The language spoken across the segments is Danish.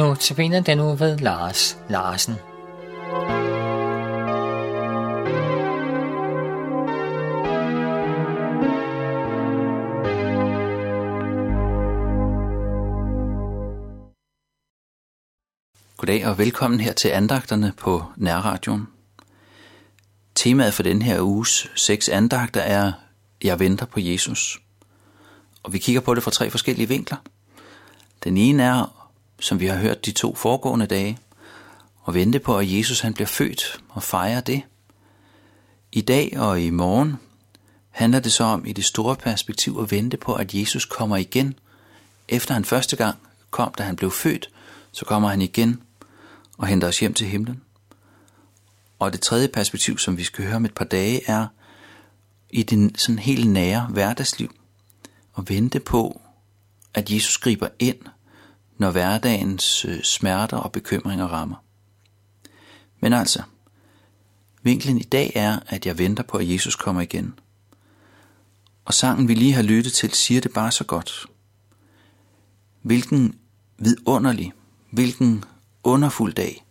Nu tabiner den nu ved Lars Larsen. Goddag og velkommen her til andagterne på Nærradioen. Temaet for den her uges seks andagter er Jeg venter på Jesus. Og vi kigger på det fra tre forskellige vinkler. Den ene er, som vi har hørt de to foregående dage, og vente på, at Jesus han bliver født og fejre det. I dag og i morgen handler det så om i det store perspektiv at vente på, at Jesus kommer igen. Efter han første gang kom, da han blev født, så kommer han igen og henter os hjem til himlen. Og det tredje perspektiv, som vi skal høre om et par dage, er i den sådan helt nære hverdagsliv. Og vente på, at Jesus griber ind, når hverdagens øh, smerter og bekymringer rammer. Men altså, vinklen i dag er, at jeg venter på, at Jesus kommer igen. Og sangen, vi lige har lyttet til, siger det bare så godt. Hvilken vidunderlig, hvilken underfuld dag,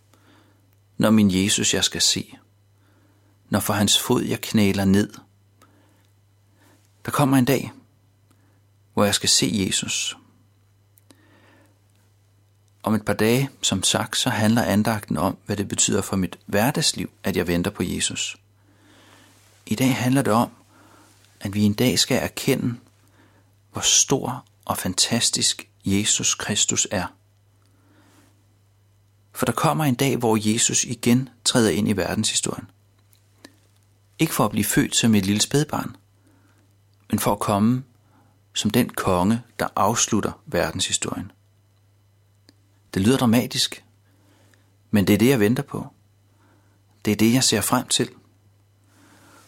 når min Jesus jeg skal se, når for hans fod jeg knæler ned. Der kommer en dag, hvor jeg skal se Jesus. Om et par dage, som sagt, så handler andagten om, hvad det betyder for mit hverdagsliv, at jeg venter på Jesus. I dag handler det om, at vi en dag skal erkende, hvor stor og fantastisk Jesus Kristus er. For der kommer en dag, hvor Jesus igen træder ind i verdenshistorien. Ikke for at blive født som et lille spædbarn, men for at komme som den konge, der afslutter verdenshistorien. Det lyder dramatisk, men det er det, jeg venter på. Det er det, jeg ser frem til.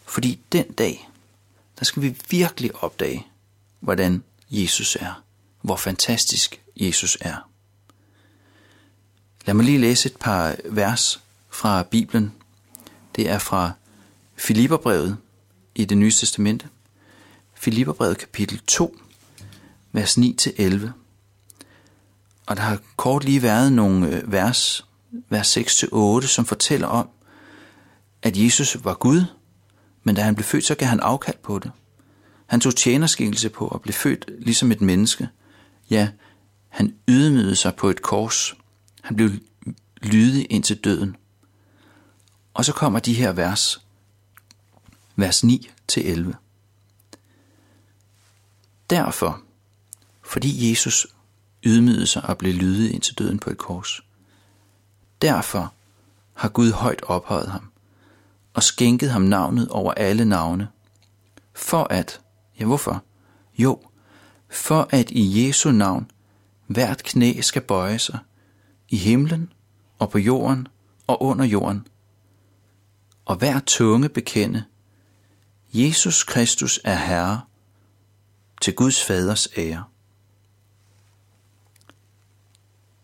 Fordi den dag, der skal vi virkelig opdage, hvordan Jesus er. Hvor fantastisk Jesus er. Lad mig lige læse et par vers fra Bibelen. Det er fra Filipperbrevet i det nye testamente. Filipperbrevet kapitel 2, vers 9-11. Og der har kort lige været nogle øh, vers, vers 6-8, som fortæller om, at Jesus var Gud, men da han blev født, så gav han afkald på det. Han tog tjenerskikkelse på og blev født ligesom et menneske. Ja, han ydmygede sig på et kors. Han blev lydig ind til døden. Og så kommer de her vers, vers 9 til 11. Derfor, fordi Jesus ydmygede sig og blev lydig ind til døden på et kors, derfor har Gud højt ophøjet ham og skænket ham navnet over alle navne, for at, ja hvorfor? Jo, for at i Jesu navn hvert knæ skal bøje sig, i himlen og på jorden og under jorden, og hver tunge bekende, Jesus Kristus er Herre, til Guds faders ære.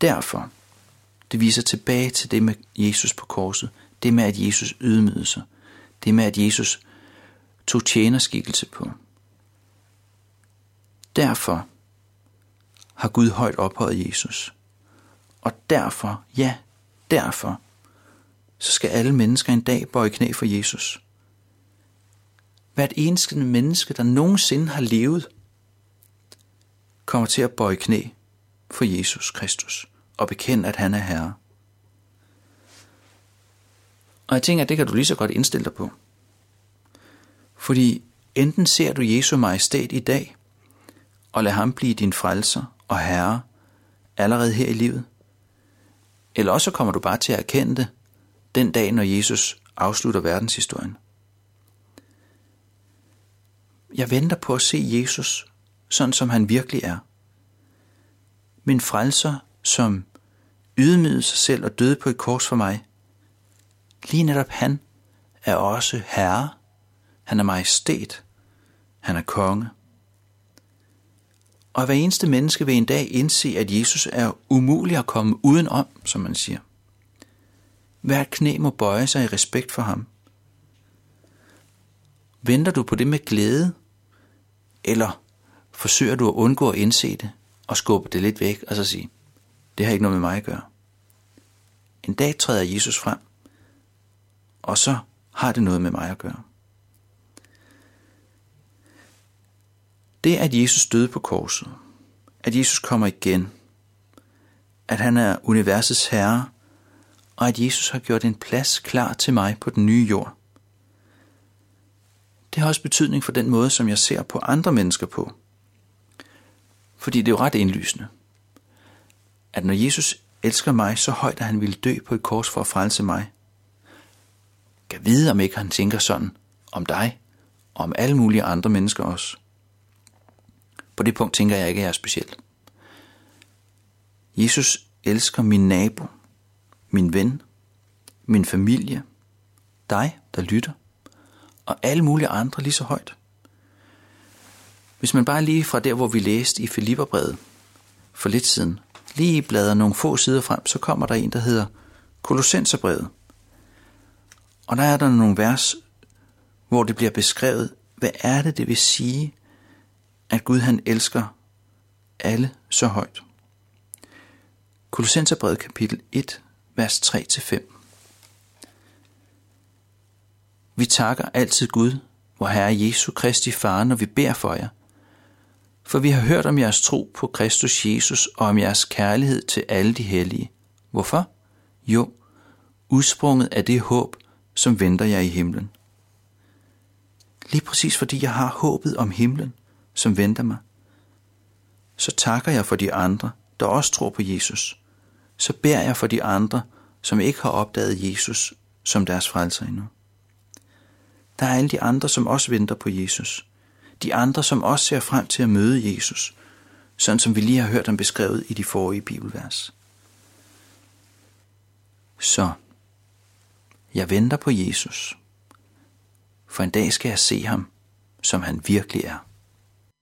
Derfor, det viser tilbage til det med Jesus på korset, det med, at Jesus ydmygede sig, det med, at Jesus tog tjenerskikkelse på. Derfor har Gud højt ophøjet Jesus. Og derfor, ja, derfor, så skal alle mennesker en dag bøje knæ for Jesus. Hvert eneste menneske, der nogensinde har levet, kommer til at bøje knæ for Jesus Kristus og bekend, at han er Herre. Og jeg tænker, at det kan du lige så godt indstille dig på. Fordi enten ser du Jesu majestæt i dag, og lad ham blive din frelser og herre allerede her i livet, eller også kommer du bare til at erkende det den dag, når Jesus afslutter verdenshistorien. Jeg venter på at se Jesus, sådan som han virkelig er. Min frelser, som ydmygede sig selv og døde på et kors for mig. Lige netop han er også herre. Han er majestæt. Han er konge. Og hver eneste menneske vil en dag indse, at Jesus er umulig at komme udenom, som man siger. Hvert knæ må bøje sig i respekt for ham. Venter du på det med glæde, eller forsøger du at undgå at indse det og skubbe det lidt væk og så sige, Det har ikke noget med mig at gøre. En dag træder Jesus frem, og så har det noget med mig at gøre. Det, at Jesus døde på korset, at Jesus kommer igen, at han er universets herre, og at Jesus har gjort en plads klar til mig på den nye jord. Det har også betydning for den måde, som jeg ser på andre mennesker på. Fordi det er jo ret indlysende, at når Jesus elsker mig så højt, at han ville dø på et kors for at frelse mig, kan vide, om ikke han tænker sådan om dig og om alle mulige andre mennesker også. På det punkt tænker jeg ikke, at jeg er specielt. Jesus elsker min nabo, min ven, min familie, dig, der lytter, og alle mulige andre lige så højt. Hvis man bare lige fra der, hvor vi læste i Filipperbrevet for lidt siden, lige bladrer nogle få sider frem, så kommer der en, der hedder Kolossenserbrevet. Og der er der nogle vers, hvor det bliver beskrevet, hvad er det, det vil sige, at Gud han elsker alle så højt. Kolossenserbrevet kapitel 1, vers 3-5. Vi takker altid Gud, vor Herre Jesu Kristi Far, når vi beder for jer. For vi har hørt om jeres tro på Kristus Jesus og om jeres kærlighed til alle de hellige. Hvorfor? Jo, udsprunget af det håb, som venter jer i himlen. Lige præcis fordi jeg har håbet om himlen, som venter mig, så takker jeg for de andre, der også tror på Jesus. Så beder jeg for de andre, som ikke har opdaget Jesus som deres frelser endnu. Der er alle de andre, som også venter på Jesus. De andre, som også ser frem til at møde Jesus, sådan som vi lige har hørt ham beskrevet i de forrige bibelvers. Så, jeg venter på Jesus, for en dag skal jeg se ham, som han virkelig er.